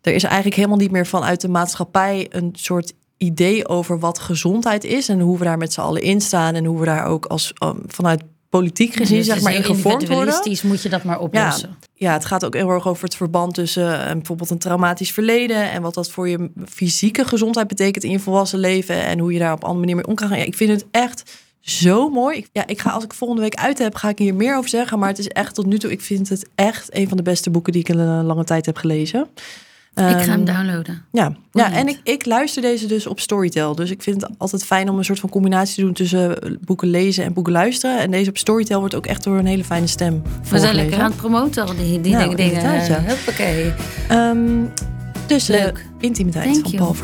Speaker 1: er is eigenlijk helemaal niet meer vanuit de maatschappij een soort idee over wat gezondheid is. En hoe we daar met z'n allen in staan. En hoe we daar ook als um, vanuit politiek gezien,
Speaker 2: Dus
Speaker 1: zeg maar, in gevormd worden.
Speaker 2: individualistisch moet je dat maar oplossen.
Speaker 1: Ja, het gaat ook heel erg over het verband tussen eh, bijvoorbeeld een traumatisch verleden en wat dat voor je fysieke gezondheid betekent in je volwassen leven en hoe je daar op een andere manier mee om kan gaan. Ja, ik vind het echt zo mooi. Ik, ja, ik ga als ik volgende week uit heb, ga ik hier meer over zeggen. Maar het is echt tot nu toe, ik vind het echt een van de beste boeken die ik in een lange tijd heb gelezen.
Speaker 2: Ik ga hem
Speaker 1: Ehm,
Speaker 2: downloaden.
Speaker 1: ja, ja en ik, ik luister deze dus op Storytel. Dus ik vind het altijd fijn om een soort van combinatie te doen tussen boeken lezen en boeken luisteren. En deze op Storytel wordt ook echt door een hele fijne stem
Speaker 2: We zijn lekker aan het promoten, al die, die
Speaker 1: Nou,
Speaker 2: dingen.
Speaker 1: inderdaad, ja.
Speaker 2: Huppakee.
Speaker 1: Ehm, dus eh,
Speaker 2: Leuk.
Speaker 1: intimiteit
Speaker 2: Thank
Speaker 1: van
Speaker 2: you.
Speaker 1: Paul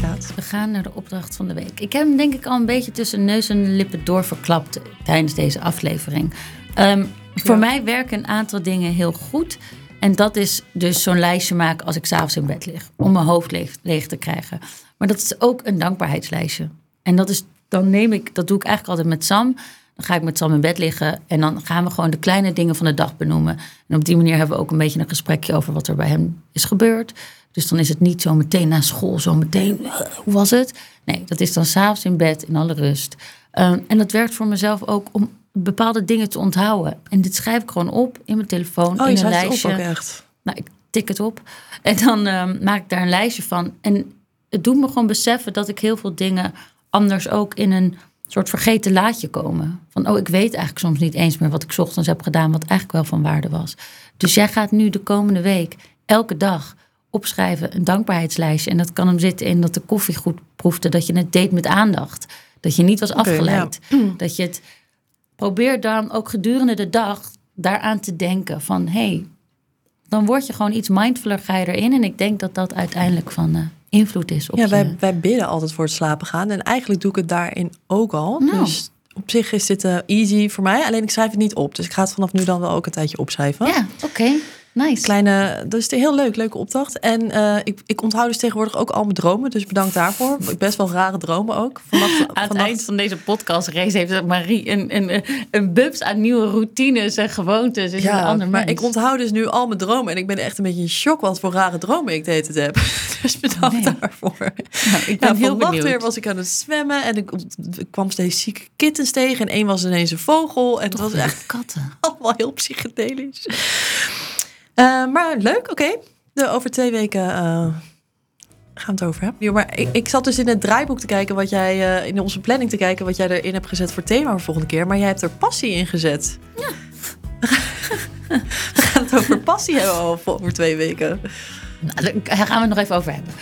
Speaker 1: Kaat.
Speaker 2: We gaan naar de opdracht van de week. Ik heb hem denk ik al een beetje tussen neus en lippen doorverklapt tijdens deze aflevering. Ehm, voor mij werken een aantal dingen heel goed. En dat is dus zo'n lijstje maken als ik s'avonds in bed lig. Om mijn hoofd leeg, leeg te krijgen. Maar dat is ook een dankbaarheidslijstje. En dat is, dan neem ik, dat doe ik eigenlijk altijd met Sam. Dan ga ik met Sam in bed liggen. En dan gaan we gewoon de kleine dingen van de dag benoemen. En op die manier hebben we ook een beetje een gesprekje over wat er bij hem is gebeurd. Dus dan is het niet zo meteen na school, zo meteen, "Uh, hoe was het? Nee, dat is dan s'avonds in bed in alle rust. Um, en dat werkt voor mezelf ook om bepaalde dingen te onthouden. En dit schrijf ik gewoon op in mijn telefoon,
Speaker 1: Oh,
Speaker 2: in een
Speaker 1: schrijft het
Speaker 2: lijstje.
Speaker 1: op ook echt.
Speaker 2: Nou, ik tik het op. En dan ehm, maak ik daar een lijstje van. En het doet me gewoon beseffen dat ik heel veel dingen anders ook in een soort vergeten laadje komen. Van, oh, ik weet eigenlijk soms niet eens meer wat ik ochtends heb gedaan, wat eigenlijk wel van waarde was. Dus jij gaat nu de komende week elke dag opschrijven een dankbaarheidslijstje. En dat kan hem zitten in dat de koffie goed proefde, dat je het deed met aandacht. Dat je niet was afgeleid. <clears throat> Dat je het probeert dan ook gedurende de dag daaraan te denken van hé, hey, dan word je gewoon iets mindfuller, ga je erin. En ik denk dat dat uiteindelijk van eh, invloed is op
Speaker 1: Ja,
Speaker 2: je...
Speaker 1: wij, wij bidden altijd voor het slapen gaan. En eigenlijk doe ik het daarin ook al.
Speaker 2: Nou.
Speaker 1: Dus op zich is dit eh, easy voor mij. Alleen ik schrijf het niet op. Dus ik ga het vanaf nu dan wel ook een tijdje opschrijven.
Speaker 2: Ja, oké. Nice.
Speaker 1: Kleine, dat is heel leuk, leuke opdracht. En eh, ik, ik onthoud dus tegenwoordig ook al mijn dromen. Dus bedankt daarvoor. Best wel rare dromen ook. Vannacht, <laughs>
Speaker 2: Aan het eind van deze podcastrace heeft Marie een, een, een bubs aan nieuwe routines en gewoontes. Is een
Speaker 1: Ja,
Speaker 2: ander
Speaker 1: maar
Speaker 2: mens.
Speaker 1: ik onthoud dus nu al mijn dromen. En ik ben echt een beetje in shock wat voor rare dromen ik de hele tijd heb. <laughs> Dus bedankt
Speaker 2: nee.
Speaker 1: daarvoor.
Speaker 2: Nou, ik ben
Speaker 1: Ja,
Speaker 2: heel
Speaker 1: vannacht
Speaker 2: benieuwd.
Speaker 1: weer was ik aan het zwemmen. En ik, ik kwam steeds zieke kittens tegen. En één was ineens een vogel. En het was echt
Speaker 2: katten. <laughs>
Speaker 1: allemaal heel psychedelisch. Eh, maar leuk, oké. De Over twee weken eh, gaan we het over hebben. Jo, maar ik, ik zat dus in het draaiboek te kijken wat jij, eh, in onze planning te kijken wat jij erin hebt gezet voor thema voor volgende keer. Maar jij hebt er passie in gezet. Ja. <laughs> we gaan het over passie hebben over twee weken.
Speaker 2: Nou, daar gaan we het nog even over hebben.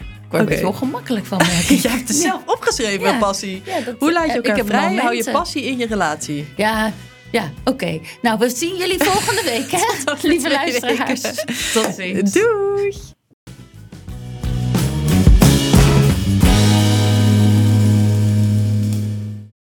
Speaker 2: Ik word
Speaker 1: Oké.
Speaker 2: er gemakkelijk van. <laughs>
Speaker 1: Jij hebt het zelf opgeschreven,
Speaker 2: Ja.
Speaker 1: passie.
Speaker 2: Ja, dat-
Speaker 1: Hoe laat je elkaar vrij? Hou je
Speaker 2: momenten.
Speaker 1: passie in je relatie?
Speaker 2: Ja, ja oké. Nou, we zien jullie volgende week, hè? <laughs> Lieve luisteraars. <laughs> Tot ziens.
Speaker 1: Doei!